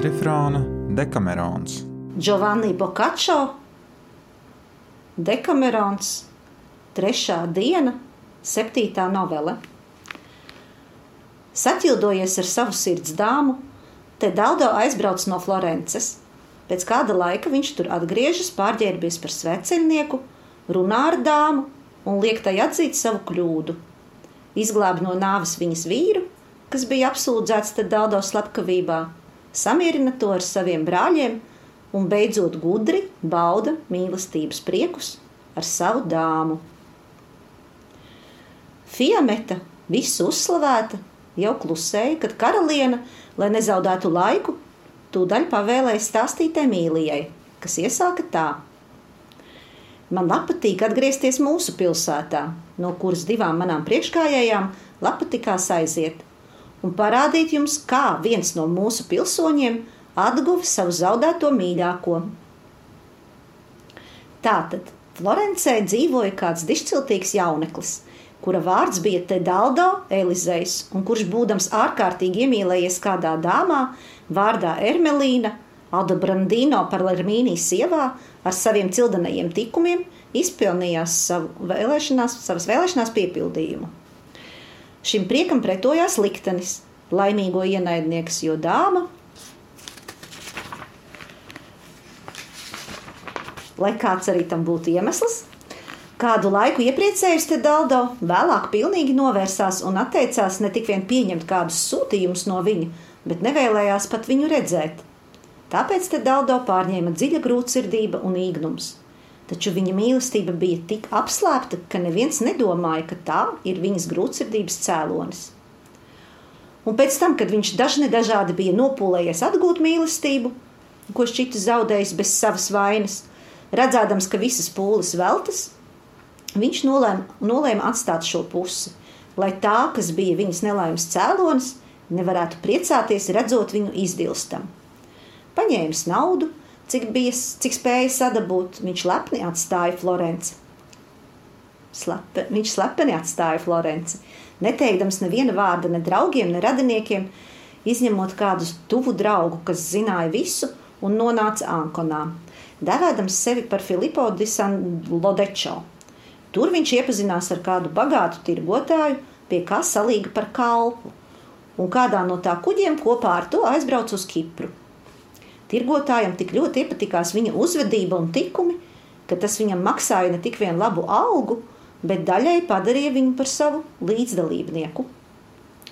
kvadrifrāna Dekamerons. Giovanni Boccaccio, Dekamerons, trešā diena, septītā novele. Saķildojies ar savu sirds dāmu, te Daudo aizbrauc no Florences. Pēc kāda laika viņš tur atgriežas, pārģērbies par sveceļnieku, runā ar dāmu un liek tai atzīt savu kļūdu. Izglāb no nāves viņas vīru, kas bija apsūdzēts te Daudo slepkavībā, samierina to ar saviem brāļiem un beidzot gudri bauda mīlestības priekus ar savu dāmu. Fiameta, visu uzslavēta, jau klusēja, kad karaliene, lai nezaudētu laiku, tūdaļ pavēlēja stāstīt Emīlijai, kas iesāka tā. Man patīk atgriezties mūsu pilsētā, no kuras divām manām priekšgājējām patīkās aiziet, un parādīt jums, kā viens no mūsu pilsoņiem atguva savu zaudēto mīļāko. Tātad Florencē dzīvoja kāds dišciltīgs jauneklis, kura vārds bija Tedaldo Elizejs, un kurš, būdams ārkārtīgi iemīlējies kādā dāmā, vārdā Ermelīna, Aldo Brandino Palermīnī sievā, ar saviem cildenajiem tikumiem, izpilnījās savu vēlēšanās, savas vēlēšanās piepildījumu. Šim priekam pretojās liktenis, laimīgo ienaidnieks, jo dāma lai kāds arī tam būtu iemesls. Kādu laiku iepriecējis te Daldo, vēlāk pilnīgi novērsās un atteicās ne tik vien pieņemt kādus sūtījumus no viņa, bet nevēlējās pat viņu redzēt. Tāpēc te Daldo pārņēma dziļa grūtsirdība un īgnums. Taču viņa mīlestība bija tik apslēpta, ka neviens nedomāja, ka tā ir viņas grūtsirdības cēlonis. Un pēc tam, kad viņš dažne dažādi bija nopūlējies atgūt mīlestību, ko šķita zaudējis bez savas vainas, Redzēdams, ka visas pūles veltas, viņš nolēma, nolēma atstāt šo pusi, lai tā, kas bija viņas nelaimes cēlonis, nevarētu priecāties, redzot viņu izdilstam. Paņēmis naudu, cik, bija, cik spēja sadabūt, viņš lepni atstāja Florenci. Slepe, viņš slepeni atstāja Florenci, neteikdams neviena vārda ne draugiem, ne radiniekiem, izņemot kādu tuvu draugu, kas zināja visu un nonāca Ankonā devādams sevi par Filipo di San Lodečo. Tur viņš iepazinās ar kādu bagātu tirgotāju, pie kā salīga par kalpu, un kādā no tā kuģiem kopā ar to aizbrauca uz Kipru. Tirgotājam tik ļoti iepatikās viņa uzvedība un tikumi, ka tas viņam maksāja ne tik vien labu algu, bet daļai padarīja viņu par savu līdzdalībnieku.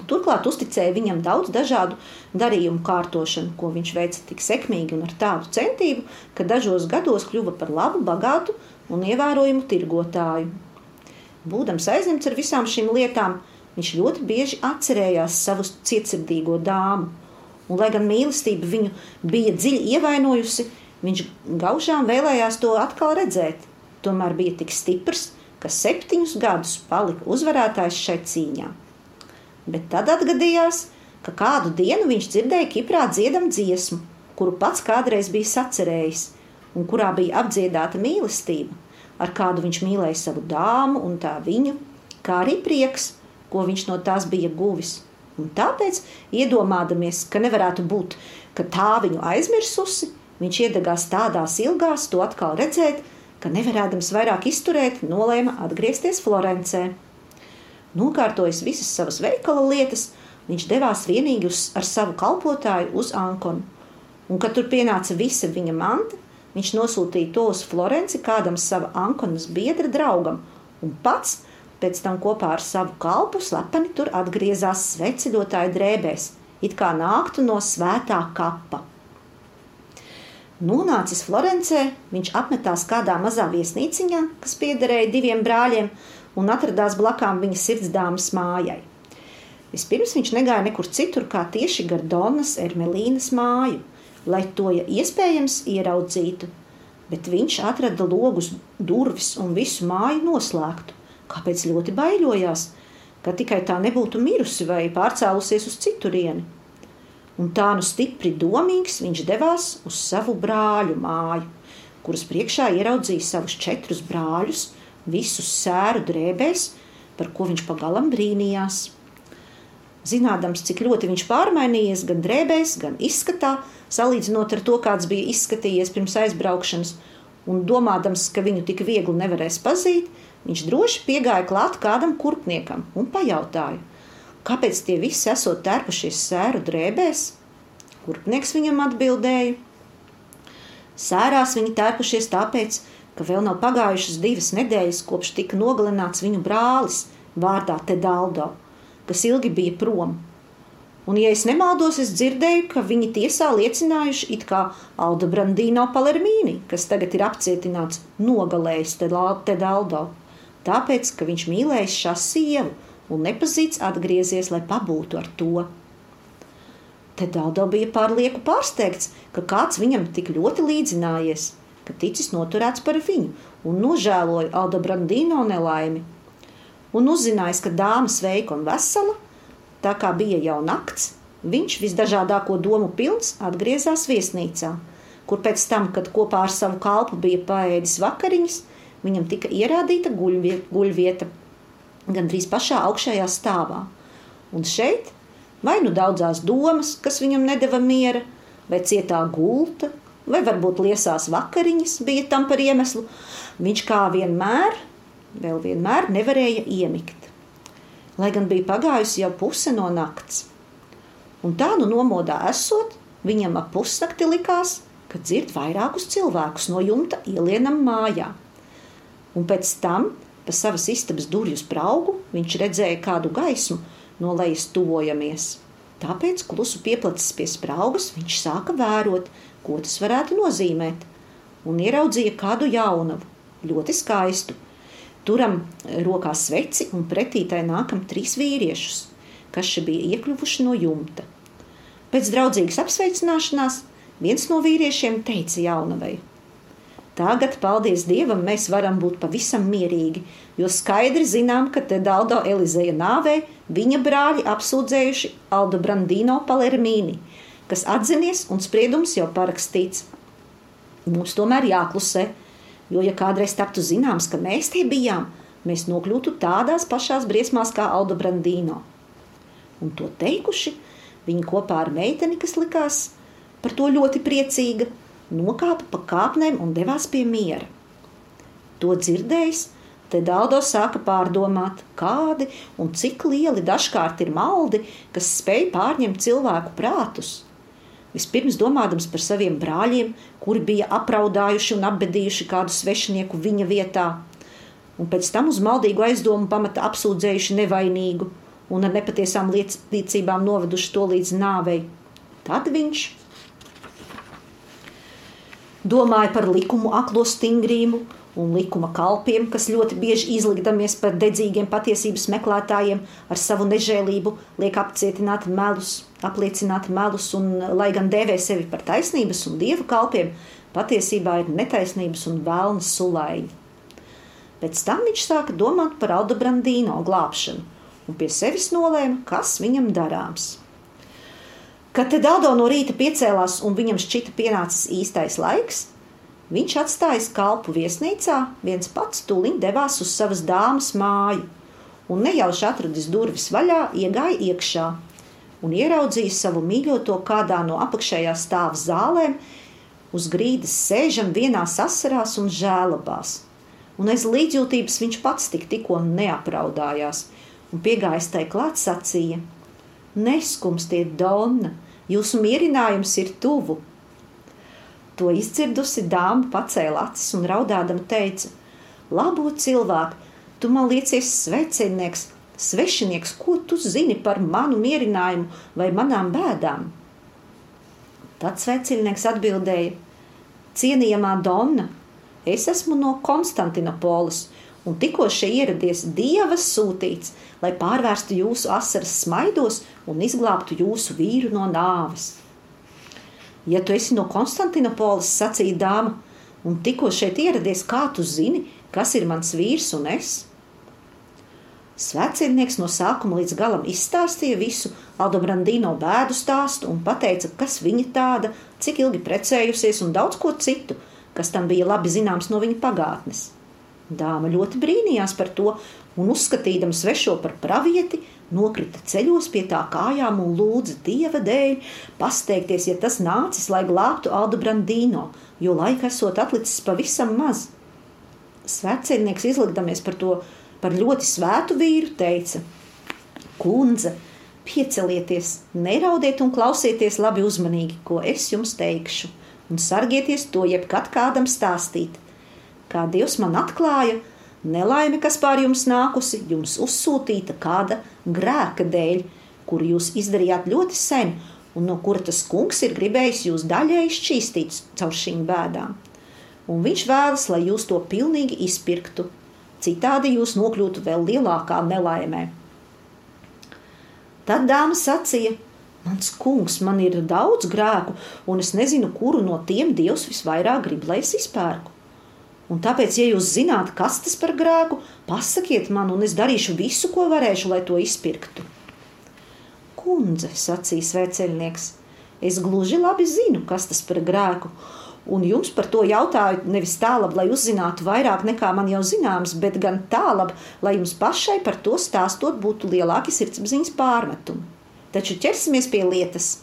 Turklāt uzticēja viņam daudz dažādu darījumu kārtošanu, ko viņš veica tik sekmīgi un ar tādu centību, ka dažos gados kļuva par labu, bagātu un ievērojumu tirgotāju. Būdams aizņemts ar visām šīm lietām, viņš ļoti bieži atcerējās savu cietsirdīgo dāmu, un, lai gan mīlestība viņu bija dziļi ievainojusi, viņš gaužām vēlējās to atkal redzēt. Tomēr bija tik stiprs, ka septiņus gadus palika uzvarētājs šai cīņai. Bet tad atgadījās, ka kādu dienu viņš dzirdēja Kiprā dziedam dziesmu, kuru pats kādreiz bija sacerējis, un kurā bija apdziedāta mīlestība, ar kādu viņš mīlēja savu dāmu un tā viņu, kā arī prieks, ko viņš no tās bija guvis. Un tāpēc, iedomādamies, ka nevarētu būt, ka tā viņu aizmirsusi, viņš iedegās tādās ilgās to atkal redzēt, ka nevarēdams vairāk izturēt, nolēma atgriezties Florencē. Nokārtojis visas savas veikala lietas, viņš devās vienīgi uz, ar savu kalpotāju uz Ankonu. Un, kad tur pienāca visa viņa manta, viņš nosūtīja to uz Florenci kādam sava Ankonas biedra draugam, un pats pēc tam kopā ar savu kalpu slepeni tur atgriezās sveceļotāju drēbēs, it kā nāktu no svētā kapa. Nonācis Florencē, viņš apmetās kādā mazā viesnīciņā, kas piederēja diviem brāļiem, un atradās blakām viņa sirdsdāmas mājai. Vispirms viņš negāja nekur citur, kā tieši gar Donas Ermelīnas māju, lai to, ja iespējams, ieraudzītu, bet viņš atrada logus, durvis un visu māju noslēgtu. Kāpēc ļoti baidījās, ka tikai tā nebūtu mirusi vai pārcēlusies uz citurieni? Un tā nu stipri domīgs viņš devās uz savu brāļu māju, kuras priekšā ieraudzīja savus četrus brāļus, visus sēru drēbēs, par ko viņš pagalam brīnījās. zinādams, cik ļoti viņš pārmainījies gan drēbēs, gan izskatā, salīdzinot ar to, kāds bija izskatījies pirms aizbraukšanas, un domādams, ka viņu tik viegli nevarēs pazīt, viņš droši piegāja klāt kādam kurpniekam un pajautāja, kāpēc tie visi esot tērpušies sēru drēbēs. Kurpnieks viņam atbildēja: Sērās viņi tērpušies tāpēc, ka vēl nav pagājušas divas nedēļas, kopš tika nogalināts viņu brālis vārdā Tedaldo kas ilgi bija prom. Un, ja es nemaldos, es dzirdēju, ka viņi tiesā liecinājuši, it kā Alda Brandīno Palermīni, kas tagad ir apcietināts, nogalējis Tedaldo, tāpēc, ka viņš mīlējis šā sievu un nepazīts atgriezies, lai pabūtu ar to. Tedaldo bija pārlieku pārsteigts, ka kāds viņam tik ļoti līdzinājies, ka ticis noturēts par viņu un nožēloja Alda Brandīno nelaimi un uzzinājis, ka dāma sveika un vesela, tā kā bija jau nakts, viņš visdažādāko domu pilns atgriezās viesnīcā, kur pēc tam, kad kopā ar savu kalpu bija paēdis vakariņas, viņam tika ierādīta guļvieta gandrīz pašā augšējā stāvā. Un šeit vai nu daudzās domas, kas viņam nedeva miera, vai cietā gulta, vai varbūt liesās vakariņas bija tam par iemeslu, viņš kā vienmēr vēl vienmēr nevarēja iemigt, lai gan bija pagājusi jau puse no nakts. Un tā nu nomodā esot, viņam ap pusnakti likās, ka dzird vairākus cilvēkus no jumta ielienam mājā. Un pēc tam, pa savas istabas durvju spraugu, viņš redzēja kādu gaismu no lejas tuvojamies. Tāpēc, klusu pieplacis pie spraugas, viņš sāka vērot, ko tas varētu nozīmēt, un ieraudzīja kādu jaunavu, ļoti skaistu, Turam rokā sveci un pretī tai nākam trīs vīriešus, kas šeit bija iekļuvuši no jumta. Pēc draudzīgas apsveicināšanās viens no vīriešiem teica jaunavai: Tagad, paldies Dievam, mēs varam būt pavisam mierīgi, jo skaidri zinām, ka te Daldo Elizeja nāvē viņa brāļi apsūdzējuši Aldo Brandino Palermīni, kas atzinies un spriedums jau parakstīts. Mums tomēr jāklusē, Jo, ja kādreiz taptu zināms, ka mēs tie bijām, mēs nokļūtu tādās pašās briesmās kā Aldo Brandīno. Un to teikuši, viņi kopā ar meiteni, kas likās par to ļoti priecīga, nokāpa pa kāpnēm un devās pie miera. To dzirdējis, te Daldo sāka pārdomāt, kādi un cik lieli dažkārt ir maldi, kas spēj pārņemt cilvēku prātus – Vispirms domādams par saviem brāļiem, kuri bija apraudājuši un apbedījuši kādu svešinieku viņa vietā, un pēc tam uz maldīgu aizdomu pamata apsūdzējuši nevainīgu un ar nepatiesām liecībām noveduši to līdz nāvei. Tad viņš domāja par likumu aklo stingrību un likuma kalpiem, kas ļoti bieži izlikdamies par dedzīgiem patiesības meklētājiem, ar savu nežēlību liek apcietināt melus, apliecināt melus, un, lai gan dēvē sevi par taisnības un dievu kalpiem, patiesībā ir netaisnības un vēlnas sulaiņi. Pēc tam viņš sāka domāt par Aldo Brandīno glābšanu un pie sevis nolēma, kas viņam darāms. Kad te Daldo no rīta piecēlās un viņam šķita pienācis īstais laiks, Viņš atstājis kalpu viesnīcā, viens pats tūlīt devās uz savas dāmas māju, un nejauši atradis durvis vaļā, iegāja iekšā un ieraudzīja savu mīļoto kādā no apakšējā stāva zālēm, uz grīdas sēžam vienā asarās un žēlabās. Un aiz līdzjūtības viņš pats tik tikko neapraudājās, un piegājis tai klāt sacīja: Neskumstiet, Donna, jūsu mierinājums ir tuvu! To izdzirdusi dāma pacēla acis un raudādama teica: Labo cilvēku, tu man liecies svecinieks, svešinieks, ko tu zini par manu mierinājumu vai manām bēdām? Tad svecinieks atbildēja: Cienījamā Donna, es esmu no Konstantinopolis un tikko šeit ieradies Dieva sūtīts, lai pārvērstu jūsu asaras smaidos un izglābtu jūsu vīru no nāves. Ja tu esi no Konstantinopolis, sacīja dāma, un tikko šeit ieradies, kā tu zini, kas ir mans vīrs un es? Svētceļnieks no sākuma līdz galam izstāstīja visu Aldo Brandīno bēdu stāstu un teica, kas viņa tāda, cik ilgi precējusies un daudz ko citu, kas tam bija labi zināms no viņa pagātnes. Dāma ļoti brīnījās par to un uzskatīdama svešo par pravieti, nokrita ceļos pie tā kājām un lūdza dieva dēļ pasteigties, ja tas nācis, lai glābtu Aldu Brandīno, jo laika esot atlicis pavisam maz. Svētceļnieks izlikdamies par to par ļoti svētu vīru, teica: Kundze, piecelieties, neraudiet un klausieties labi uzmanīgi, ko es jums teikšu, un sargieties to jebkad kādam stāstīt. Kā Dievs man atklāja, nelaime, kas pār jums nākusi, jums uzsūtīta kāda grēka dēļ, kuru jūs izdarījāt ļoti sen, un no kura tas kungs ir gribējis jūs daļēji šķīstīt caur šīm bēdām. Un viņš vēlas, lai jūs to pilnīgi izpirktu, citādi jūs nokļūtu vēl lielākā nelaimē. Tad dāma sacīja: Mans kungs, man ir daudz grēku, un es nezinu, kuru no tiem Dievs visvairāk grib, lai es izpērku. Un tāpēc, ja jūs zināt, kas tas par grēku, pasakiet man, un es darīšu visu, ko varēšu, lai to izpirktu. Kundze, sacīja svēceļnieks, es gluži labi zinu, kas tas par grēku, un jums par to jautāju nevis tālāk, lai uzzinātu vairāk nekā man jau zināms, bet gan tālāk, lai jums pašai par to stāstot būtu lielāki sirdsapziņas pārmetumi. Taču ķersimies pie lietas.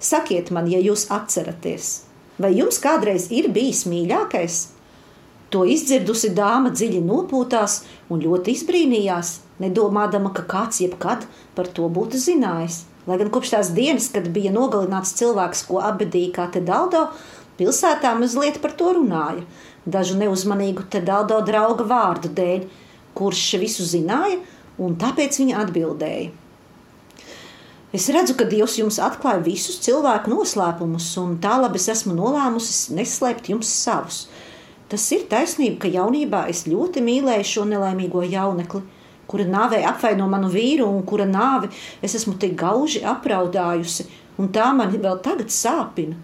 Sakiet man, ja jūs atceraties, vai jums kādreiz ir bijis mīļākais? To izdzirdusi dāma dziļi nopūtās un ļoti izbrīnījās, nedomādama, ka kāds jebkad par to būtu zinājis. Lai gan kopš tās dienas, kad bija nogalināts cilvēks, ko apbedīja kā te Daldo, pilsētā mazliet par to runāja. Dažu neuzmanīgu te Daldo drauga vārdu dēļ, kurš visu zināja, un tāpēc viņa atbildēja. Es redzu, ka Dievs jums atklāja visus cilvēku noslēpumus, un tā labi es esmu nolēmusi neslēpt jums savus. Tas ir taisnība, ka jaunībā es ļoti mīlēju šo nelaimīgo jaunekli, kura nāvē apvaino manu vīru un kura nāvi es esmu tik gauži apraudājusi, un tā man vēl tagad sāpina.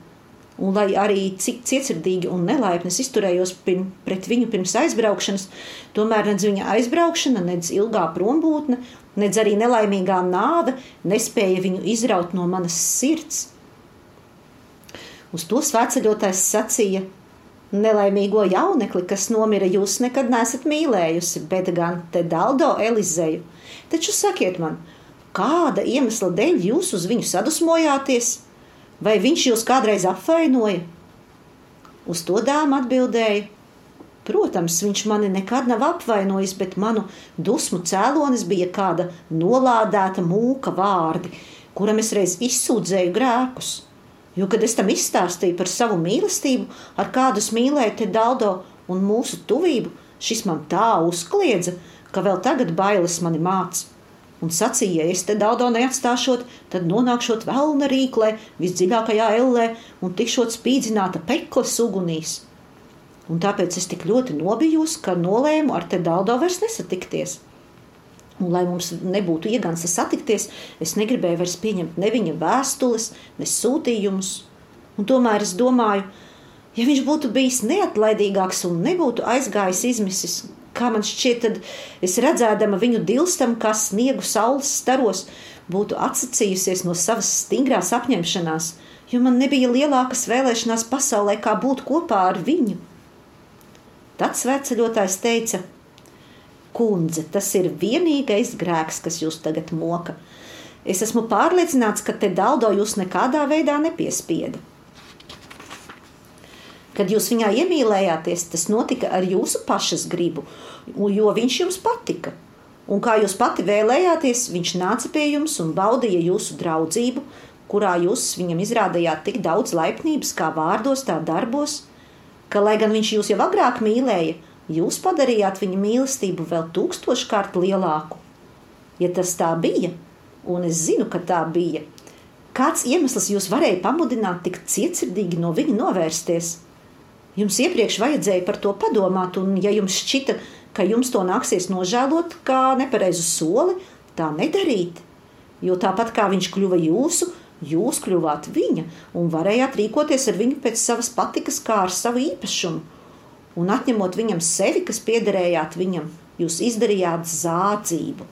Un lai arī cik cietsirdīgi un nelaipni es izturējos pirm, pret viņu pirms aizbraukšanas, tomēr nedz viņa aizbraukšana, nedz ilgā prombūtne, nedz arī nelaimīgā nāve nespēja viņu izraut no manas sirds. Uz to svētceļotājs sacīja: Nelaimīgo jaunekli, kas nomira, jūs nekad nesat mīlējusi, bet gan te Daldo Elizeju. Taču sakiet man, kāda iemesla dēļ jūs uz viņu sadusmojāties? Vai viņš jūs kādreiz apvainoja? Uz to dāma atbildēja: Protams, viņš mani nekad nav apvainojis, bet manu dusmu cēlonis bija kāda nolādēta mūka vārdi, kuram es reiz izsūdzēju grēkus. Jo, kad es tam izstāstīju par savu mīlestību, ar kādu es mīlēju te Daldo un mūsu tuvību, šis man tā uzkliedza, ka vēl tagad bailes mani māca. Un sacīja, ja es te Daldo neatstāšot, tad nonākšot vēlna rīklē, visdziļākajā ellē un tikšot spīdzināta pekles ugunīs. Un tāpēc es tik ļoti nobijos, ka nolēmu ar te Daldo vairs nesatikties. Un, lai mums nebūtu iegansa satikties, es negribēju vairs pieņemt ne viņa vēstules, ne sūtījumus. Un tomēr es domāju, ja viņš būtu bijis neatlaidīgāks un nebūtu aizgājis izmisis, kā man šķiet, tad es redzēdama viņu dilstam, kā sniegu saules staros, būtu atsacījusies no savas stingrās apņemšanās, jo man nebija lielākas vēlēšanās pasaulē, kā būt kopā ar viņu. Tad svētceļotājs teica: kundze, tas ir vienīgais grēks, kas jūs tagad moka. Es esmu pārliecināts, ka te Daldo jūs nekādā veidā nepiespieda. Kad jūs viņā iemīlējāties, tas notika ar jūsu pašas gribu, jo viņš jums patika. Un kā jūs pati vēlējāties, viņš nāca pie jums un baudīja jūsu draudzību, kurā jūs viņam izrādījāt tik daudz laipnības, kā vārdos, tā darbos, ka, lai gan viņš jūs jau agrāk mīlēja, jūs padarījāt viņa mīlestību vēl tūkstoškārt lielāku. Ja tas tā bija, un es zinu, ka tā bija, kāds iemesls jūs varēja pamudināt tik cietsirdīgi no viņa novērsties? Jums iepriekš vajadzēja par to padomāt, un ja jums šķita, ka jums to nāksies nožēlot kā nepareizu soli, tā nedarīt. Jo tāpat kā viņš kļuva jūsu, jūs kļuvāt viņa un varējāt rīkoties ar viņu pēc savas patikas, kā ar savu īpašumu un atņemot viņam sevi, kas piederējāt viņam, jūs izdarījāt zādzību.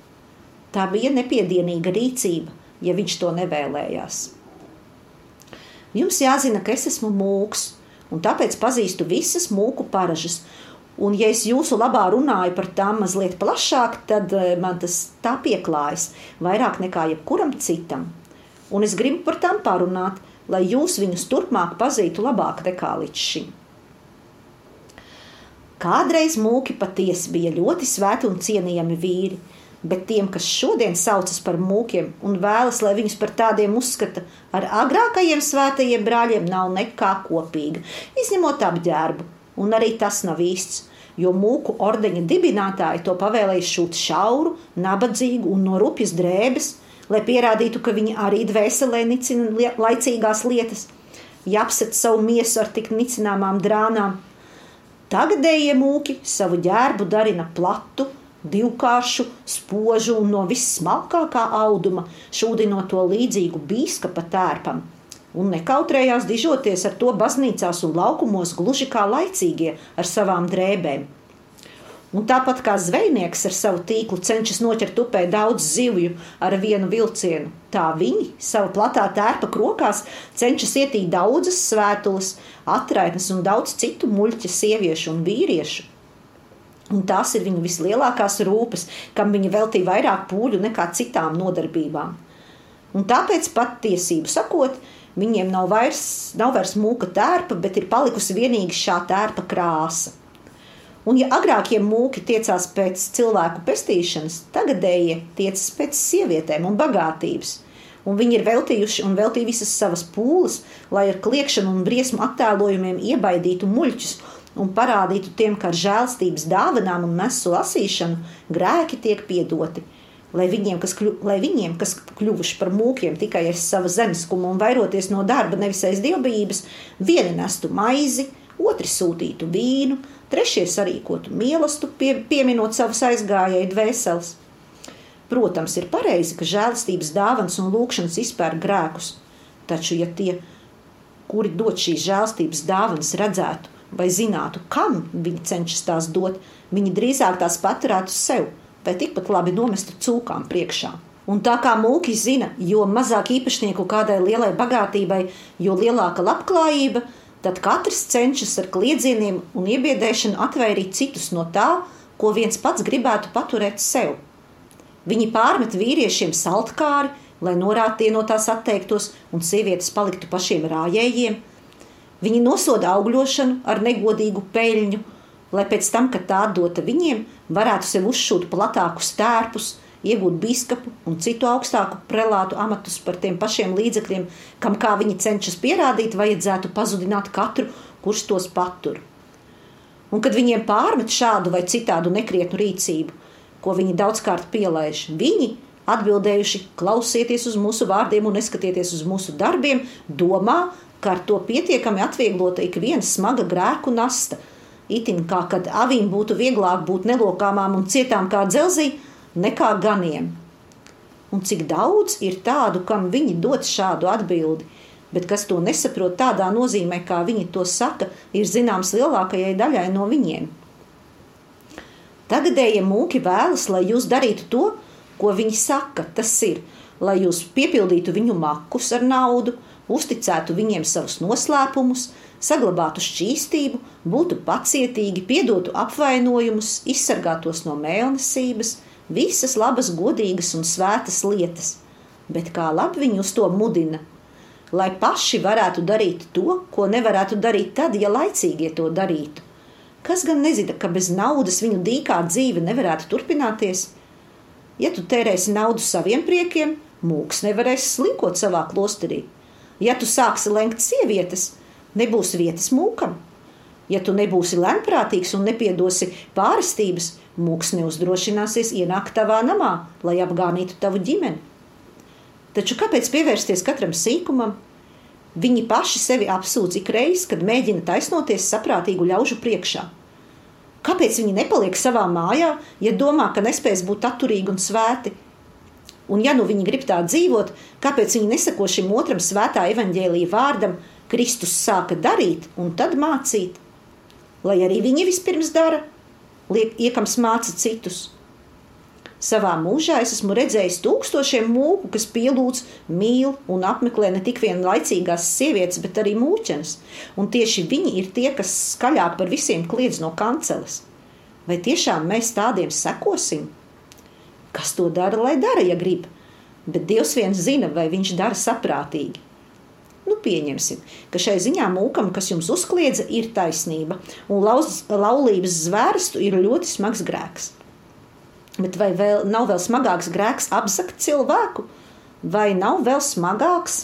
Tā bija nepiedienīga rīcība, ja viņš to nevēlējās. Jums jāzina, ka es esmu mūks, un tāpēc pazīstu visas mūku paražas, Un, ja es jūsu labā runāju par tām mazliet plašāk, tad eh, man tas tā pieklājas vairāk nekā jebkuram citam. Un es gribu par tām parunāt, lai jūs viņus turpmāk pazītu labāk nekā līdz šim. Kādreiz mūki patiesi bija ļoti svēti un cienījami vīri, bet tiem, kas šodien saucas par mūkiem un vēlas, lai viņus par tādiem uzskata, ar agrākajiem svētajiem brāļiem nav nekā kopīga, izņemot apģērbu, un arī tas nav īsts, jo mūku ordeņa dibinātāji to pavēlēja šūt šauru, nabadzīgu un no rupjas drēbes, lai pierādītu, ka viņi arī dvēselē nicina laicīgās lietas, ja apset savu miesu ar tik nicināmām drānām. Tagadējie mūki savu ģērbu darina platu, divkāršu, spožu un no vissmalkākā auduma, šūdinot to līdzīgu bīskapa tērpam, un nekautrējās dižoties ar to baznīcās un laukumos gluži kā laicīgie ar savām drēbēm. Un tāpat kā zvejnieks ar savu tīklu cenšas noķert upē daudz zivju ar vienu vilcienu, tā viņi savā platā tērpa krokās cenšas ietīt daudzas svētules, atraitnes un daudz citu muļķa sieviešu un vīriešu Un tās ir viņu vislielākās rūpes, kam viņa veltīja vairāk pūļu nekā citām nodarbībām. Un tāpēc patiesību sakot, viņiem nav vairs, nav vairs mūka tērpa, bet ir palikusi vienīgi šā tērpa krāsa. Un, ja agrākie mūki tiecās pēc cilvēku pestīšanas, tagadējie tiecas pēc sievietēm un bagātības. Un viņi ir veltījuši un veltīja visas savas pūles, lai ar kliekšanu un briesmu attēlojumiem iebaidītu muļķus un parādītu tiem, ka ar žēlstības dāvanām un mesu lasīšanu grēki tiek piedoti. Lai viņiem, kas, kļu, lai viņiem, kas kļuvuši par mūkiem tikai ar savu zemiskumu un vairoties no darba, nevis aiz dievbijības, vieni nestu maizi, otri sūtītu vīnu, trešie sarīkotu mīlestību, pie, pieminot savus aizgājēju dvēseles. Protams, ir pareizi, ka žēlastības dāvans un lūkšanas izpērk grēkus, taču, ja tie, kuri dod šīs žēlastības dāvanas, redzētu, vai zinātu, kam viņi cenšas tās dot, viņi drīzāk tās paturētu sev vai tikpat labi nomestu cūkām priekšā. Un tā kā mūki zina, jo mazāk īpašnieku kādai lielai bagātībai, jo lielāka labklājība, tad katrs cenšas ar kliedzieniem un iebiedēšanu atvairīt citus no tā, ko viens pats gribētu paturēt sev. Viņi pārmet vīriešiem saltkāri, lai norādītie no tās atteiktos un sievietes paliktu pašiem rājējiem, Viņi nosoda augļošanu ar negodīgu peļņu, lai pēc tam, kad tā dota viņiem, varētu sev uzšūt platākus tērpus, iegūt biskupu un citu augstāku prelātu amatus par tiem pašiem līdzekļiem, kam, kā viņi cenšas pierādīt, vajadzētu pazudināt katru, kurš tos patur. Un kad viņiem pārmet šādu vai citādu nekrietnu rīcību, ko viņi daudzkārt pielaiž, viņi atbildējuši: klausieties uz mūsu vārdiem un neskatieties uz mūsu darbiem, domā, ka ar to pietiekami atvieglota ik viena smaga grēku nasta. Itin kā kad avīm būtu vieglāk būt nelokāmām un cietām kā dzelzī, nekā ganiem. Un cik daudz ir tādu, kam viņi dod šādu atbildi, bet kas to nesaprot tādā nozīmē, kā viņi to saka, ir zināms lielākajai daļai no viņiem. Tagadējie mūki vēlas, lai jūs darītu to, ko viņi saka. Tas ir, lai jūs piepildītu viņu makus ar naudu, uzticētu viņiem savus noslēpumus, saglabātu šķīstību, būtu pacietīgi, piedotu apvainojumus, izsargātos no mēlnesības, visas labas, godīgas un svētas lietas. Bet kā labi viņi uz to mudina, lai paši varētu darīt to, ko nevarētu darīt tad, ja laicīgie to darītu. Kas gan nezina, ka bez naudas viņu dīkā dzīve nevarētu turpināties? Ja tu tērēsi naudu saviem priekiem, mūks nevarēs slinkot savā klosterī. Ja tu sāksi lenkt sievietes, nebūs vietas mūkam. Ja tu nebūsi lēmprātīgs un nepiedosi pārstības, mūks neuzdrošināsies ienākt tavā namā, lai apgānītu tavu ģimeni. Taču kāpēc pievērsties katram sīkumam? Viņi paši sevi apsūdz ik reiz, kad mēģina taisnoties saprātīgu ļaužu priekšā. Kāpēc viņi nepaliek savā mājā, ja domā, ka nespēs būt atturīgi un svēti? Un, ja nu viņi grib tā dzīvot, kāpēc viņi nesako šim otram svētā evaņģēlīja vārdam, Kristus sāka darīt un tad mācīt? Lai arī viņi vispirms dara, liek iekams māca citus. Savā mūžā es esmu redzējis tūkstošiem mūku, kas pielūdz, mīl un apmeklē ne tikai laicīgās sievietes, bet arī mūķenes. Un tieši viņi ir tie, kas skaļāk par visiem kliedz no kanceles. Vai tiešām mēs tādiem sekosim? Kas to dara, lai dara, ja grib? Bet Dievs viens zina, vai viņš dara saprātīgi. Pieņemsim, ka šai ziņā mūkam, kas jums uzkliedza, ir taisnība, un lauz, laulības zvērstu ir ļoti smags grēks. Bet vai vēl, nav vēl smagāks grēks apzakt cilvēku, vai nav vēl smagāks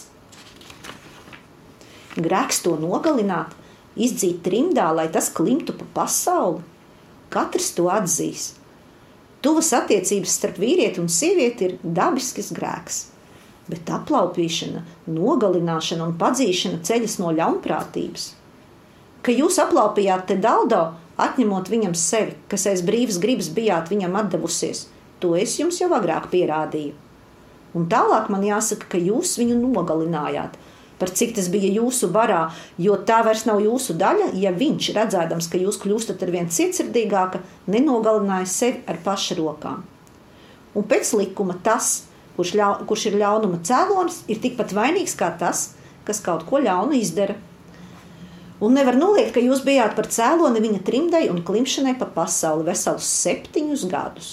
grēks to nogalināt, izdzīt trimdā, lai tas klimtu pa pasauli? Katrs to atzīs. Tuvas attiecības starp vīrieti un sievieti ir dabisks grēks bet aplaupīšana, nogalināšana un padzīšana ceļas no ļaunprātības. Ka jūs aplaupījāt te Daldo, atņemot viņam sevi, kas aiz brīvas gribas bijāt viņam atdevusies, to es jums jau agrāk pierādīju. Un tālāk man jāsaka, ka jūs viņu nogalinājāt, par cik tas bija jūsu varā, jo tā vairs nav jūsu daļa, ja viņš, redzēdams, ka jūs kļūstat ar vien cietsirdīgāka, nenogalināja sevi ar paša rokām. Un pēc likuma tas, kurš, ļau, kurš ir ļaunuma cēlonis, ir tikpat vainīgs kā tas, kas kaut ko ļaunu izdara. Un nevar noliegt, ka jūs bijāt par cēloni viņa trimdai un klimšanai pa pasauli veselus septiņus gadus.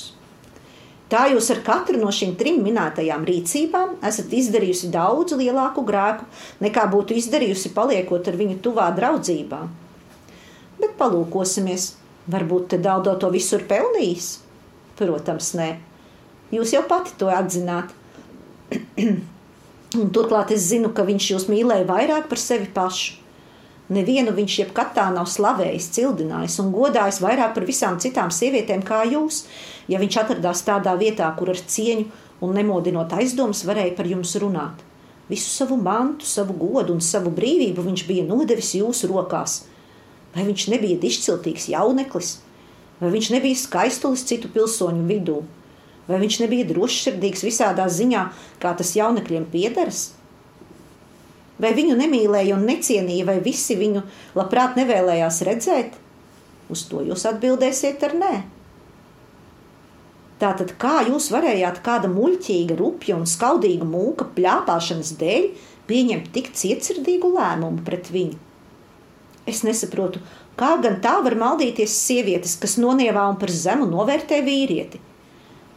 Tā jūs ar katru no šīm trim minētajām rīcībām esat izdarījusi daudz lielāku grēku, nekā būtu izdarījusi paliekot ar viņu tuvā draudzībā. Bet palūkosimies, varbūt te Daldo to visur pelnījis? Protams, nē. Jūs jau pati to atzināt. Un turklāt es zinu, ka viņš jūs mīlēja vairāk par sevi pašu. Nevienu viņš jebkad tā nav slavējis, cildinājis un godājis vairāk par visām citām sievietēm kā jūs, ja viņš atradās tādā vietā, kur ar cieņu un nemodinot aizdomas varēja par jums runāt. Visu savu mantu, savu godu un savu brīvību viņš bija nodevis jūsu rokās. Vai viņš nebija izciltīgs jauneklis, vai viņš nebija skaistulis citu pilsoņu vidū, Vai viņš nebija drošsirdīgs visādā ziņā, kā tas jaunekļiem piederas? Vai viņu nemīlēja un necienīja, vai visi viņu labprāt nevēlējās redzēt? Uz to jūs atbildēsiet ar nē. Tātad, kā jūs varējāt kāda muļķīga, rupja un skaudīga mūka pļāpāšanas dēļ pieņemt tik cietsirdīgu lēmumu pret viņu? Es nesaprotu, kā gan tā var maldīties sievietes, kas nonievā un par zemu novērtē vīrieti.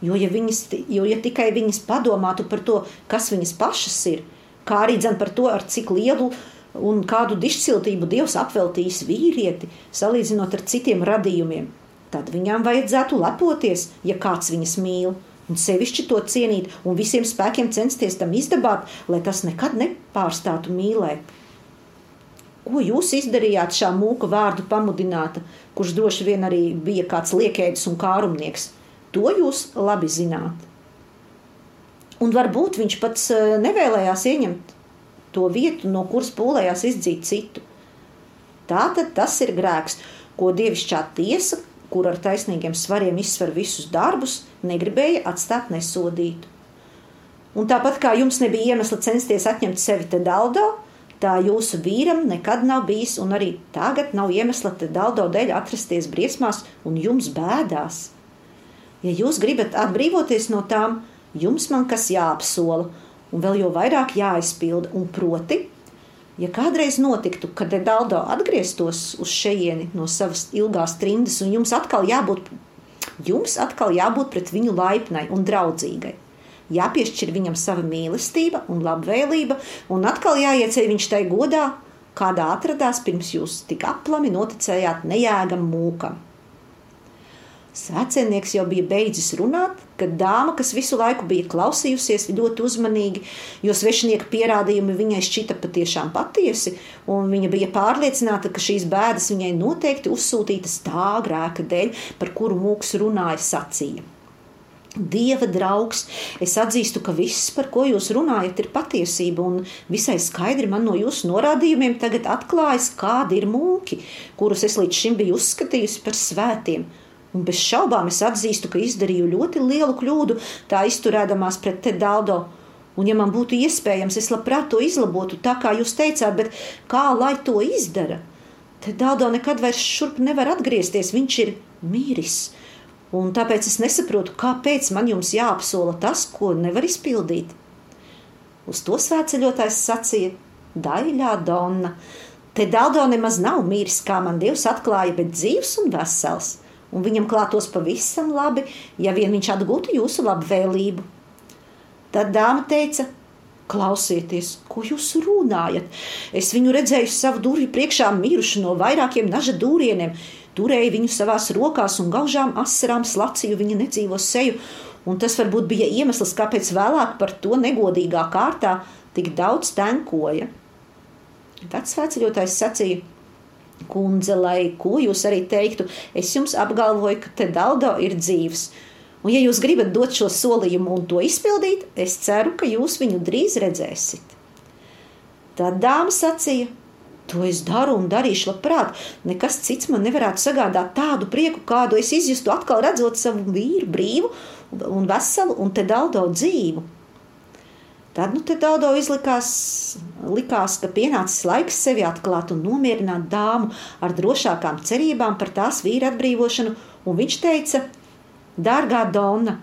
Jo ja, viņas, jo, ja tikai viņas padomātu par to, kas viņas pašas ir, kā arī par to, ar cik lielu un kādu dišciltību Dievs apveltījis vīrieti, salīdzinot ar citiem radījumiem, tad viņām vajadzētu lepoties, ja kāds viņas mīl, un sevišķi to cienīt un visiem spēkiem censties tam izdabāt, lai tas nekad nepārstātu mīlēt. Ko jūs izdarījāt šā mūka vārdu pamudināta, kurš droši vien arī bija kāds liekēdis un kārumnieks? To jūs labi zināt. Un varbūt viņš pats eh, nevēlējās ieņemt to vietu, no kuras pūlējās izdzīt citu. Tā tad tas ir grēks, ko dievišķā tiesa, kur ar taisnīgiem svariem izsver visus darbus, negribēja atstāt nesodītu. Un tāpat kā jums nebija iemesla censties atņemt sevi te daldo, tā jūsu vīram nekad nav bijis, un arī tagad nav iemesla te daldo dēļ atrasties briesmās un jums bēdās. Ja jūs gribat atbrīvoties no tām, jums man kas jāapsola, un vēl jau vairāk jāizpilda. Un proti, ja kādreiz notiktu, kad Edaldo atgrieztos uz šejieni no savas ilgās trimdas, un jums atkal jābūt, jums atkal jābūt pret viņu laipnai un draudzīgai. Jāpiešķir viņam sava mīlestība un labvēlība, un atkal jāieceļ viņš tai godā, kādā atradās pirms jūs tik aplami noticējāt nejēgam mūkam. Svētceļnieks jau bija beidzis runāt, kad dāma, kas visu laiku bija klausījusies ļoti uzmanīgi, jo svešinieka pierādījumi viņai šķita patiešām patiesi, un viņa bija pārliecināta, ka šīs bēdas viņai noteikti uzsūtītas tā grēka dēļ, par kuru mūks runāja sacīja. Dieva draugs, es atzīstu, ka viss, par ko jūs runājat, ir patiesība, un visai skaidri man no jūsu norādījumiem tagad atklājas, kādi ir mūki, kurus es līdz šim biju uzskatījusi par svētiem Un bez šaubām es atzīstu, ka izdarīju ļoti lielu kļūdu, tā izturēdamās pret te Daldo. Un, ja man būtu iespējams, es labprāt to izlabotu, tā kā jūs teicāt, bet kā lai to izdara? Te Daldo nekad vairs šurp nevar atgriezties, viņš ir mīris. Un tāpēc es nesaprotu, kāpēc man jums jāapsola tas, ko nevar izpildīt. Uz to svētceļotājs sacīja: Daļā Donna, te Daldo nemaz nav mīris, kā man Dievs atklāja, bet dzīves un vesels un viņam klātos pavisam labi, ja vien viņš atgūtu jūsu labvēlību. Tad dāma teica: Klausieties, ko jūs runājat? Es viņu redzēju savu durvju priekšā mirušu no vairākiem naža dūrieniem. Turēju viņu savās rokās un gaužām asarām slacīju viņa nedzīvo seju, un tas varbūt bija iemesls, kāpēc vēlāk par to negodīgā kārtā tik daudz tenkoja. Tāds vecļotājs sacīja, kundze, lai ko jūs arī teiktu, es jums apgalvoju, ka te Daldo ir dzīves. Un, ja jūs gribat dot šo solījumu un to izpildīt, es ceru, ka jūs viņu drīz redzēsiet. Tad dāma sacīja: To es daru un darīšu labprāt. Nekas cits man nevarētu sagādāt tādu prieku, kādu es izjustu atkal redzot savu vīru brīvu un veselu un te daldo dzīvu. Tad nu daudo izlikās, likās, ka pienācis laiks sevi atklāt un nomierināt dāmu ar drošākām cerībām par tās vīra atbrīvošanu, un viņš teica – Dārgā Donna,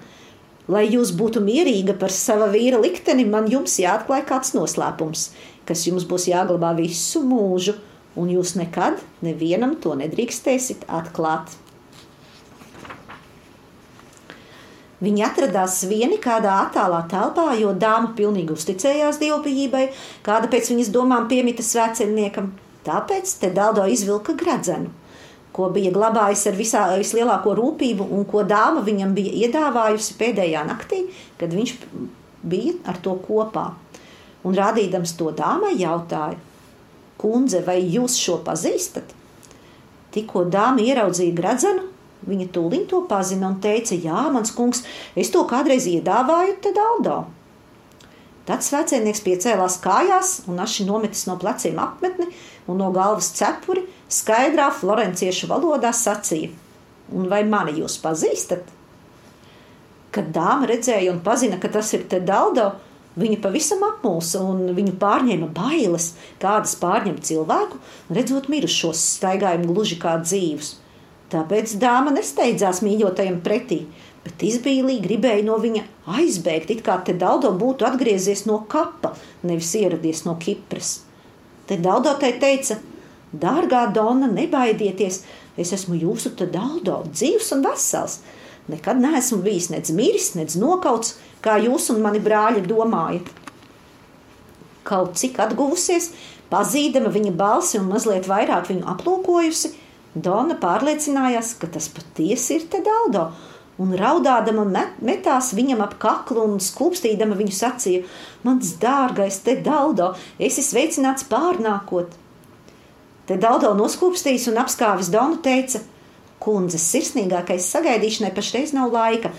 lai jūs būtu mierīga par sava vīra likteni, man jums jāatklāj kāds noslēpums, kas jums būs jāglabā visu mūžu, un jūs nekad nevienam to nedrīkstēsiet atklāt. Viņi atradās vieni kādā attālā telpā, jo dāma pilnīgi uzticējās dievbijībai, kāda pēc viņas domām piemita svētceļniekam. Tāpēc te Daldo izvilka gradzenu ko bija glabājis ar visā, vislielāko rūpību, un ko dāma viņam bija iedāvājusi pēdējā naktī, kad viņš bija ar to kopā. Un rādīdams to dāmai, jautāja: Kundze, vai jūs šo pazīstat? Tikko dāma ieraudzīja gradzenu, viņa tūlīt to pazina un teica: Jā, mans kungs, es to kādreiz iedāvāju te Daldo. Tad svētceļnieks piecēlās kājās un aši nometis no pleciem apmetni un no galvas cepuri, skaidrā florenciešu valodā sacīja: Un vai mani jūs pazīstat? Kad dāma redzēja un pazina, ka tas ir te Daldo, viņa pavisam apmulsa un viņu pārņēma bailes, kādas pārņem cilvēku, redzot mirušos staigājumu gluži kā dzīvus. Tāpēc dāma nesteidzās mīļotajam pretī, bet izbīlīgi gribēja no viņa aizbēgt, it kā te Daldo būtu atgriezies no kapa, nevis ieradies no Kipras. Te Daldo tai teica: Dārgā Donna, nebaidieties, es esmu jūsu te Daldo, dzīvs un vesels. Nekad neesmu bijis nec miris, nec nokauts, kā jūs un mani brāļi domājat. Kaut cik atguvusies, pazīdama viņa balsi un mazliet vairāk viņu aplūkojusi, Dona pārliecinājās, ka tas patiesi ir te Daldo, un raudādama met, metās viņam ap kaklu un skūpstīdama viņu sacīja: Mans dārgais, te Daldo, esi sveicināts pārnākot! Te Daldo noskūpstījis un apskāvis Donu teica: Kundzes sirsnīgākais sagaidīšanai pašreiz nav laika.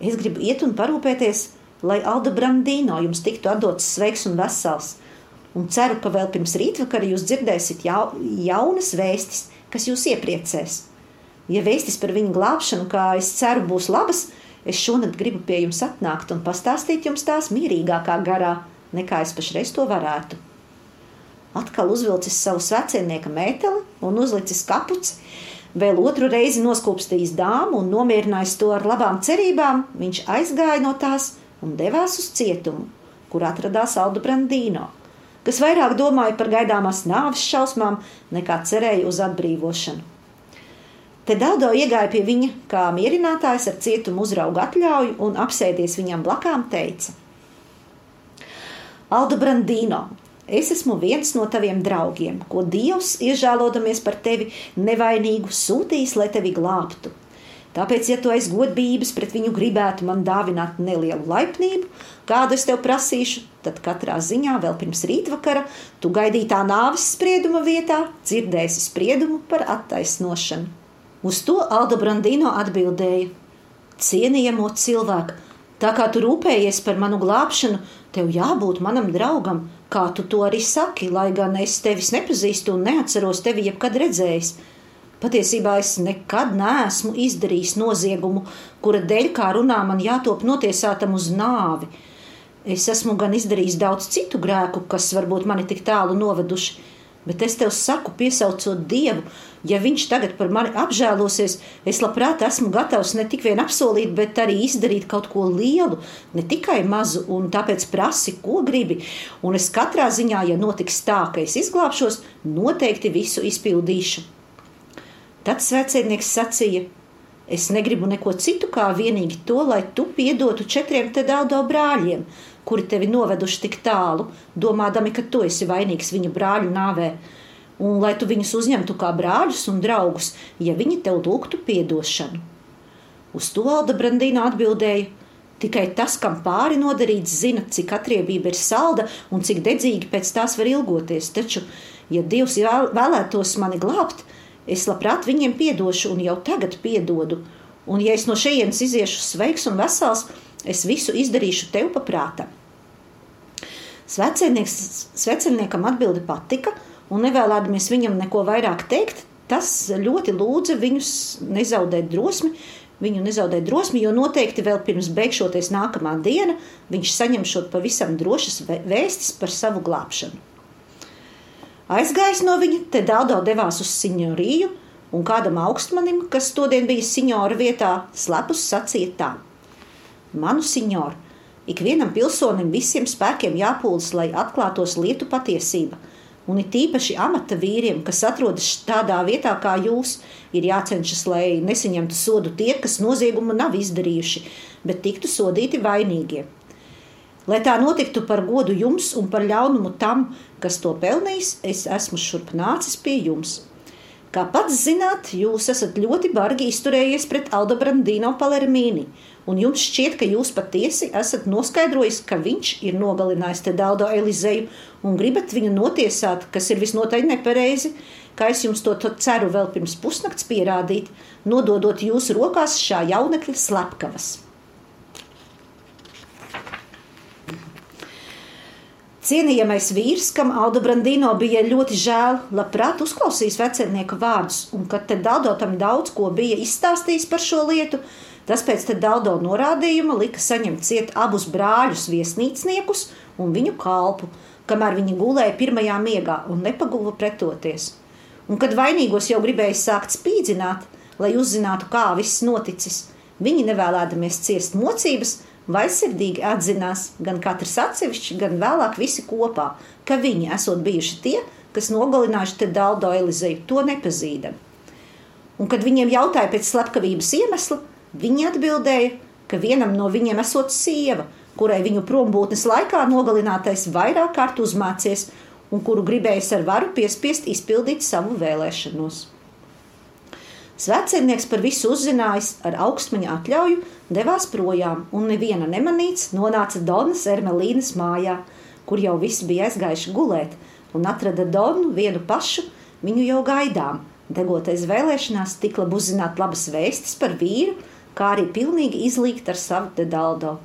Es gribu iet un parūpēties, lai Alda Brandīno jums tiktu atdots sveiks un vesels. Un ceru, ka vēl pirms rītvakara jūs dzirdēsiet jau, jaunas vēstis, kas jūs iepriecēs. Ja vēstis par viņu glābšanu, kā es ceru, būs labas, es šonakt gribu pie jums atnākt un pastāstīt jums tās mierīgākā garā, nekā es pašreiz to varētu. Atkal uzvilcis savu svecinieka mēteli un uzlicis kapuci, vēl otru reizi noskūpstījis dāmu un nomierinājis to ar labām cerībām, viņš aizgāja no tās un devās uz cietumu, kur atradās Aldu Brandīno, kas vairāk domāja par gaidāmās nāves šausmām nekā cerēja uz atbrīvošanu. Te Dādo iegāja pie viņa kā mierinātājs ar cietumu uzraugu atļauju un apsēdies viņam blakām teica: Aldo Brandīno, es esmu viens no taviem draugiem, ko Dievs, iežēlodamies par tevi nevainīgu, sūtīs, lai tevi glābtu. Tāpēc, ja tu aiz godības pret viņu gribētu man dāvināt nelielu laipnību, kādu es tev prasīšu, tad katrā ziņā vēl pirms rītvakara tu gaidītā nāves sprieduma vietā dzirdēsi spriedumu par attaisnošanu. Uz to Alda Brandino atbildēja: Cienījamo cilvēku, tā kā tu rūpējies par manu glābšanu, tev jābūt manam draugam, kā tu to arī saki, lai gan es tevis nepazīstu un neatceros tevi jebkad redzējis. Patiesībā es nekad neesmu izdarījis noziegumu, kura dēļ, kā runā, man jātop notiesātam uz nāvi. Es esmu gan izdarījis daudz citu grēku, kas varbūt mani tik tālu noveduši, Bet es tev saku, piesaucot Dievu, ja Viņš tagad par mani apžēlosies, es labprāt esmu gatavs ne tikai apsolīt, bet arī izdarīt kaut ko lielu, ne tikai mazu, un tāpēc prasi, ko gribi. Un es katrā ziņā, ja notiks tā, ka es izglābšos, noteikti visu izpildīšu. Tad svētceļnieks sacīja: Es negribu neko citu, kā vienīgi to, lai tu piedotu četriem te daudo brāļiem, kuri tevi noveduši tik tālu, domādami, ka tu esi vainīgs viņu brāļu nāvē, un lai tu viņus uzņemtu kā brāļus un draugus, ja viņi tev lūgtu piedošanu. Uz to Alda Brandīna atbildēja: Tikai tas, kam pāri nodarīts, zina, cik atriebība ir salda un cik dedzīgi pēc tās var ilgoties. Taču, ja Dievs vēlētos mani glābt, Es labprāt viņiem piedošu, un jau tagad piedodu. Un, ja es no šejienes iziešu sveiks un vesels, es visu izdarīšu tev paprātā. Sveciniekam atbildi patika, un nevēlēdamies viņam neko vairāk teikt, tas ļoti lūdza viņus nezaudēt drosmi, viņu nezaudēt drosmi, jo noteikti vēl pirms beigšoties nākamā diena viņš saņemšot pavisam drošas vēstis par savu glābšanu. Aizgājis no viņa, te Dādo devās uz signoriju, un kādam augstmanim, kas todien bija signora vietā, slepus sacīja tā: Manu signoru, ikvienam pilsonim visiem spēkiem jāpūlas, lai atklātos lietu patiesība, un it īpaši amata vīriem, kas atrodas tādā vietā kā jūs, ir jācenšas, lai nesaņemtu sodu tie, kas noziegumu nav izdarījuši, bet tiktu sodīti vainīgie. Lai tā notiktu par godu jums un par ļaunumu tam, kas to pelnījis, es esmu šurp nācis pie jums. Kā pats zināt, jūs esat ļoti bargi izturējies pret Aldo Brandino Palermīni, un jums šķiet, ka jūs patiesi esat noskaidrojis, ka viņš ir nogalinājis te Daldo Elizeju un gribat viņu notiesāt, kas ir visnotaļ nepareizi, kā es jums to ceru vēl pirms pusnakts pierādīt, nododot jūsu rokās šā jaunekļa slepkavas. Cienījamais vīrs, kam Aldo Brandino bija ļoti žēl, labprāt uzklausījis vecēnieku vārdus, un kad te Daldo tam daudz ko bija izstāstījis par šo lietu, tas pēc Daldo norādījuma lika saņemt ciet abus brāļus viesnīcniekus un viņu kalpu, kamēr viņi gulēja pirmajā miegā un nepaguva pretoties. Un kad vainīgos jau gribēja sākt spīdzināt, lai uzzinātu, kā viss noticis, viņi nevēlēdamies ciest mocības, vaisirdīgi atzinās gan katrs atsevišķi, gan vēlāk visi kopā, ka viņi esot bijuši tie, kas nogalinājuši te Daldo Elizeju, to nepazīdam. Un, kad viņiem jautāja pēc slepkavības iemesla, viņi atbildēja, ka vienam no viņiem esot sieva, kurai viņu prombūtnes laikā nogalinātais vairāk kārt uzmācies un kuru gribējis ar varu piespiest izpildīt savu vēlēšanos. Svētceļnieks par visu uzzinājis, ar augstmaņa atļauju devās projām, un neviena nemanīts nonāca Donas Ermelīnas mājā, kur jau visi bija aizgājuši gulēt, un atrada Donu vienu pašu, viņu jau gaidām. Degoties vēlēšanās, tik labi uzzināt labas vēstis par vīru, kā arī pilnīgi izlīgt ar savu dedaldo.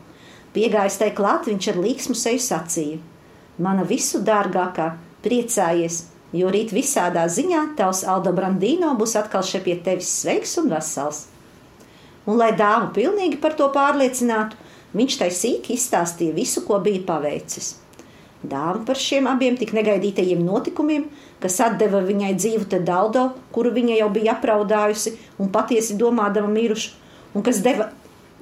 Piegājis tai klāt, viņš ar līksmu seju sacīja: Mana visu dārgākā, priecājies! Jo rīt visādā ziņā tavs Aldo Brandīno būs atkal šeit pie tevis sveiks un vesels. Un, lai dāmu pilnīgi par to pārliecinātu, viņš tai sīki izstāstīja visu, ko bija paveicis. Dāma par šiem abiem tik negaidītajiem notikumiem, kas deva viņai dzīvu te Daldo, kuru viņa jau bija apraudājusi un patiesi domādama mirušu, un kas deva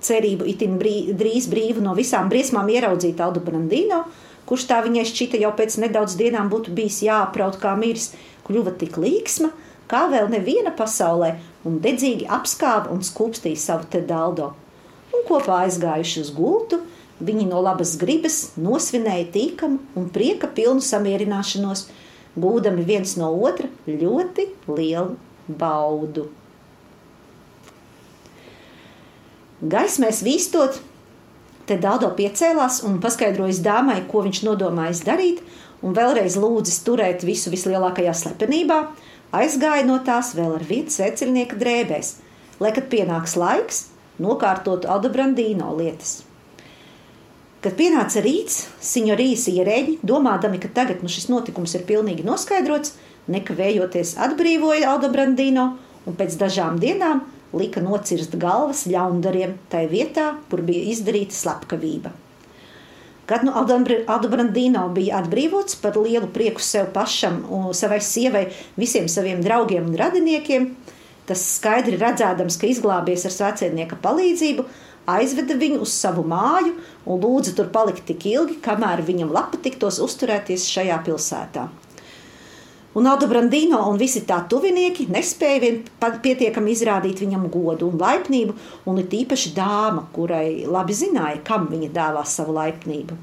cerību itin brī, drīz brīvu no visām briesmām ieraudzīt Aldo Brandīno, kurš tā viņai šķita jau pēc nedaudz dienām būtu bijis jāapraut kā miris, kļuva tik līksma, kā vēl neviena pasaulē, un dedzīgi apskāva un skūpstīja savu te daldo. Un kopā aizgājuši uz gultu, viņi no labas gribas nosvinēja tīkamu un prieka pilnu samierināšanos, gūdami viens no otra ļoti lielu baudu. Gaismēs vīstot, Te Dādo piecēlās un paskaidroja dāmai, ko viņš nodomājis darīt, un vēlreiz lūdzis turēt visu vislielākajā slepenībā, aizgāja no tās vēl ar vietu sveceļnieka drēbēs, lai, kad pienāks laiks, nokārtotu Aldobrandīno lietas. Kad pienāca rīts, signorijas ierēģi, domādami, ka tagad nu šis notikums ir pilnīgi noskaidrots, nekavējoties atbrīvoja Aldobrandīno un pēc dažām dienām lika nocirst galvas ļaundariem tai vietā, kur bija izdarīta slepkavība. Kad nu Aldobrandino bija atbrīvots par lielu prieku sev pašam savai sievai, visiem saviem draugiem un radiniekiem, tas skaidri redzēdams, ka izglābies ar svecēnieka palīdzību, aizveda viņu uz savu māju un lūdza tur palikt tik ilgi, kamēr viņam lapa tiktos uzturēties šajā pilsētā. Un Aldo Brandino un visi tā tuvinieki nespēja vien pietiekami izrādīt viņam godu un laipnību, un it īpaši dāma, kurai labi zināja, kam viņa dāvās savu laipnību.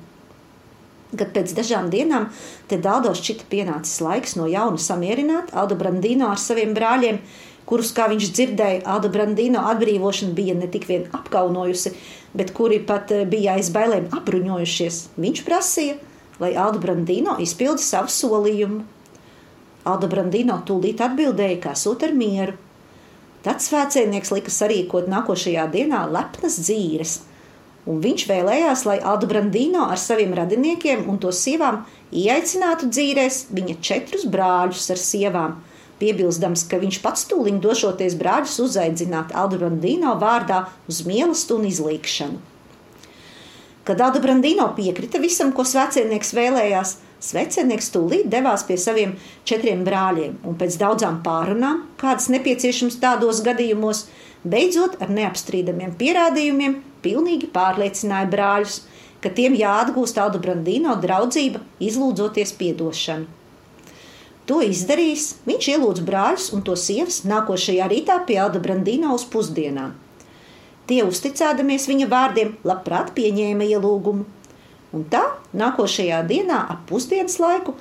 Kad pēc dažām dienām te Daldo šķita pienācis laiks no jauna samierināt Aldo Brandino ar saviem brāļiem, kurus, kā viņš dzirdēja, Aldo Brandino atbrīvošana bija ne tik vien apkaunojusi, bet kuri pat eh, bija aiz bailēm apbruņojušies. Viņš prasīja, lai Aldo Brandino izpilda savu solījumu. Aldo Brandino tūlīt atbildēja, kā sūt ar mieru. Tad svētceinieks lika sarīkot nākošajā dienā lepnas dzīves – un viņš vēlējās, lai Aldo Brandino ar saviem radiniekiem un to sievām ieaicinātu dzīvēs viņa četrus brāļus ar sievām, piebilstams, ka viņš pats tūlīt došoties brāļus uzaicināt Aldo Brandino vārdā uz mīlestību un izlīkšanu. Kad Aldo Brandino piekrita visam, ko svecinieks vēlējās, svecinieks tūlīt devās pie saviem četriem brāļiem un pēc daudzām pārunām, kādas nepieciešamas tādos gadījumos, beidzot ar neapstrīdamiem pierādījumiem pilnīgi pārliecināja brāļus, ka tiem jāatgūst Aldo Brandino draudzība, izlūdzoties piedošanu. To izdarījis, viņš ielūdza brāļus un to sievas nākošajā rītā pie Alda Brandino uz pusdienām. Tie, uzticēdamies viņa vārdiem, labprāt pieņēma ielūgumu. Un tā nākošajā dienā, ap pusdienas laiku,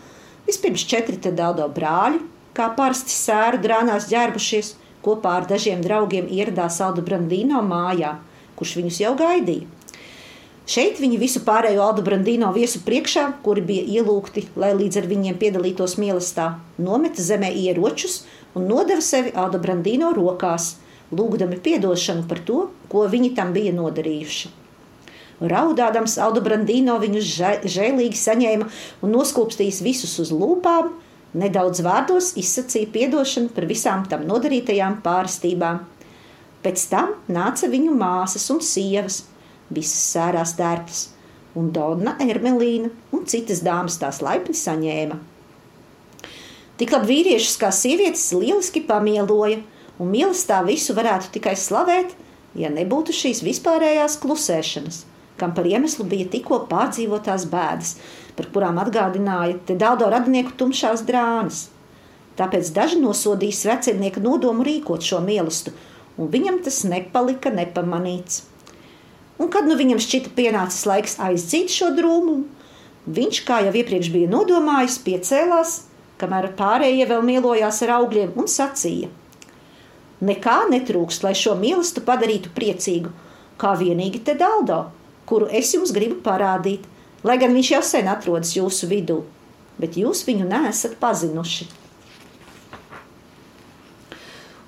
vispirms četri te daudo brāļi, kā parasti sēru drānās ģērbušies, kopā ar dažiem draugiem ieradās Alda Brandino mājā kurš viņus jau gaidīja. Šeit viņi visu pārējo Aldu Brandīno viesu priekšā, kuri bija ielūgti, lai līdz ar viņiem piedalītos mīlestībā, nometa zemē ieročus un nodeva sevi Alda Brandīno rokās, lūgdami atdošanu par to, ko viņi tam bija nodarījuši. Raudādams, Aldo Brandīno viņus žēlīgi saņēma un noskūpstījis visus uz lūpām, nedaudz vārdos izsacīja atdošanu par visām tam nodarītajām pārstībām. Pēc tam nāca viņu māsas un sievas, visas sērās tērptas, un Donna Ermelīna un citas dāmas tās laipni saņēma. Tik labi vīriešus kā sievietes lieliski pamieloja, un mīlestībā visu varētu tikai slavēt, ja nebūtu šīs vispārējās klusēšanas, kam par iemeslu bija tikko pārdzīvotās bēdas, par kurām atgādināja te daudz radinieku tumšās drānas. Tāpēc daži nosodīja svecinieka nodomu rīkot šo mīlestību un viņam tas nepalika nepamanīts. Un kad nu viņam šķita pienācis laiks aizdzīt šo drūmumu, viņš, kā jau iepriekš bija nodomājis, piecēlās, kamēr pārējie vēl mielojās ar augļiem un sacīja: Nekā netrūkst, lai šo mīlestību padarītu priecīgu, kā vienīgi te daldo, kuru es jums gribu parādīt, lai gan viņš jau sen atrodas jūsu vidū, bet jūs viņu neesat pazinuši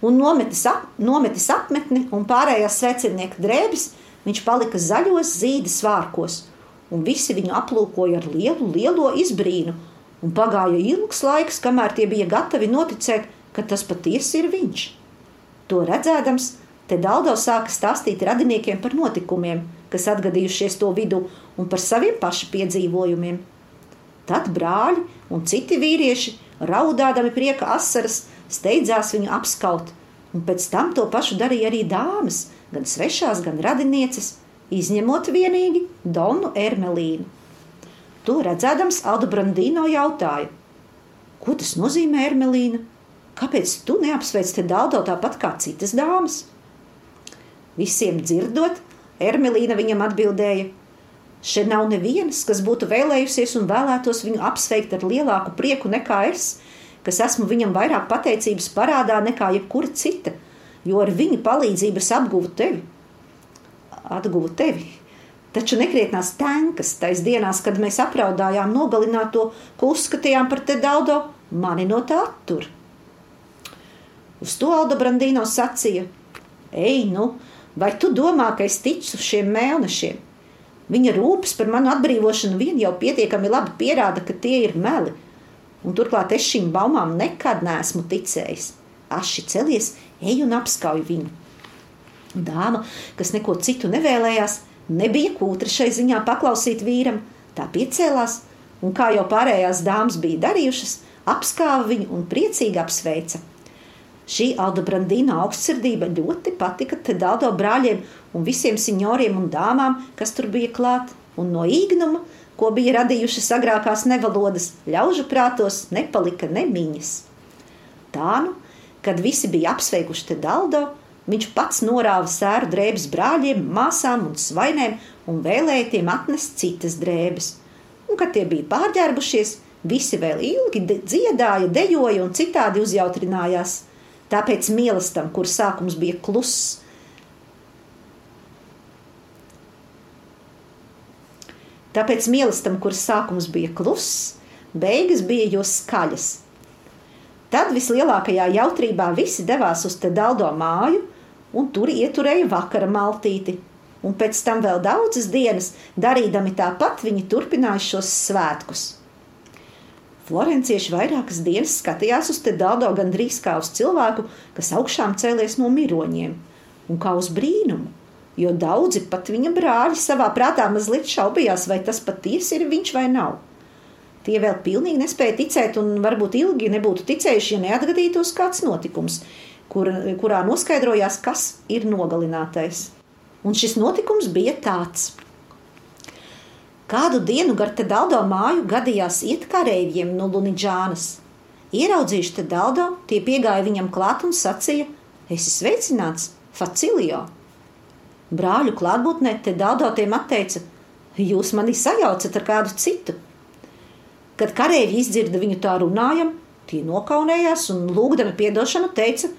un nometis, ap, nometis apmetni un pārējās svecinieka drēbes, viņš palika zaļos zīdes vārkos, un visi viņu aplūkoja ar lielu, lielo izbrīnu, un pagāja ilgs laiks, kamēr tie bija gatavi noticēt, ka tas patiesi ir viņš. To redzēdams, te Daldo sāka stāstīt radiniekiem par notikumiem, kas atgadījušies to vidū, un par saviem pašu piedzīvojumiem. Tad brāļi un citi vīrieši, raudādami prieka asaras, steidzās viņu apskaut, un pēc tam to pašu darīja arī dāmas, gan svešās, gan radinieces, izņemot vienīgi Donu Ermelīnu. To redzēdams, Alda Brandīno jautāja: Ko tas nozīmē, Ermelīna? Kāpēc tu neapsveic te Daldo tāpat kā citas dāmas? Visiem dzirdot, Ermelīna viņam atbildēja: Šeit nav nevienas, kas būtu vēlējusies un vēlētos viņu apsveikt ar lielāku prieku nekā es, kas esmu viņam vairāk pateicības parādā nekā jebkura cita, jo ar viņa palīdzību es apguvu tevi. Atguvu tevi. Taču nekrietnās tankas, tais dienās, kad mēs apraudājām nogalināto, ko uzskatījām par te daudo, mani no tā attur. Uz to Alda Brandīno sacīja: Ej, nu, vai tu domā, ka es ticu šiem mēnešiem? Viņa rūpes par manu atbrīvošanu vien jau pietiekami labi pierāda, ka tie ir meli un turklāt es šīm baumām nekad neesmu ticējis. Aši celies, ej un apskauj viņu. Dāma, kas neko citu nevēlējās, nebija kūtra šai ziņā paklausīt vīram, tā piecēlās, un kā jau pārējās dāmas bija darījušas, apskāva viņu un priecīgi apsveica. Šī Alda Brandīna augstsirdība ļoti patika Tedaldo brāļiem un visiem signoriem un dāmām, kas tur bija klāt, un no īgnuma ko bija radījušas agrākās nevalodas, ļaužu prātos nepalika nemiņas. Tā nu, kad visi bija apsveikuši te daldo, viņš pats norāva sēru drēbes brāļiem, māsām un svainēm un vēlēja tiem atnest citas drēbes. Un, kad tie bija pārģērbušies, visi vēl ilgi dziedāja, dejoja un citādi uzjautrinājās. Tāpēc mīlestam, kur sākums bija kluss, Tāpēc mīlestam, kuras sākums bija kluss, beigas bija jo skaļas. Tad vislielākajā jautrībā visi devās uz Tedaldo māju un tur ieturēja vakara maltīti. Un pēc tam vēl daudzas dienas, darīdami tāpat, viņi turpināja šos svētkus. Florencieši vairākas dienas skatījās uz Tedaldo gandrīz kā uz cilvēku, kas augšām cēlies no miroņiem, un kā uz brīnumu jo daudzi pat viņa brāļi savā prātā mazliet šaubījās, vai tas patiesi ir viņš vai nav. Tie vēl pilnīgi nespēja ticēt, un varbūt ilgi nebūtu ticējuši, ja neatgadītos kāds notikums, kur, kurā noskaidrojās, kas ir nogalinātais. Un šis notikums bija tāds. Kādu dienu gar te Daldo māju gadījās iet kareiviem no Lunidžānas. Ieraudzījuši te Daldo, tie piegāja viņam klāt un sacīja: Es esmu sveicināts, Facilio! Brāļu klātbūtnē te daudotiem atteica: Jūs mani sajaucat ar kādu citu. Kad kareivi izdzirda viņu tā runājam, tie nokaunējās un lūgdami piedošanu teica: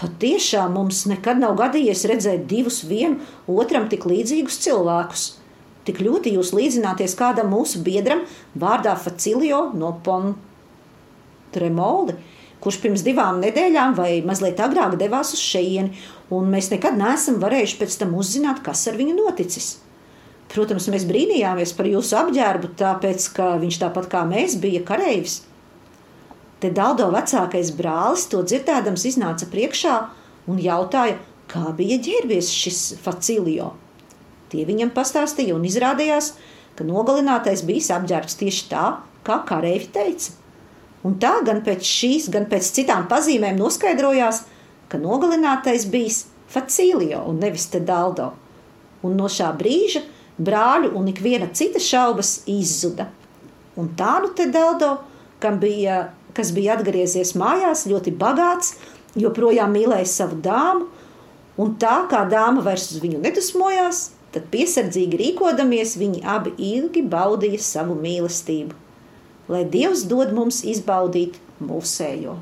Patiešām mums nekad nav gadījies redzēt divus vienu otram tik līdzīgus cilvēkus. Tik ļoti jūs līdzināties kādam mūsu biedram vārdā Facilio no Pontremoli, kurš pirms divām nedēļām vai mazliet agrāk devās uz šejieni, un mēs nekad neesam varējuši pēc tam uzzināt, kas ar viņu noticis. Protams, mēs brīnījāmies par jūsu apģērbu, tāpēc, ka viņš tāpat kā mēs bija kareivis. Te Daldo vecākais brālis to dzirdēdams iznāca priekšā un jautāja, kā bija ģērbies šis Facilio. Tie viņam pastāstīja un izrādījās, ka nogalinātais bijis apģērbts tieši tā, kā kareivi teica. Un tā gan pēc šīs, gan pēc citām pazīmēm noskaidrojās, ka nogalinātais bijis Facīlio un nevis Tedaldo. Un no šā brīža brāļu un ikviena cita šaubas izzuda. Un tā nu Tedaldo, kam bija, kas bija atgriezies mājās, ļoti bagāts, joprojām mīlēja savu dāmu, un tā kā dāma vairs uz viņu nedusmojās, tad piesardzīgi rīkodamies, viņi abi ilgi baudīja savu mīlestību lai Dievs dod mums izbaudīt mūsējo.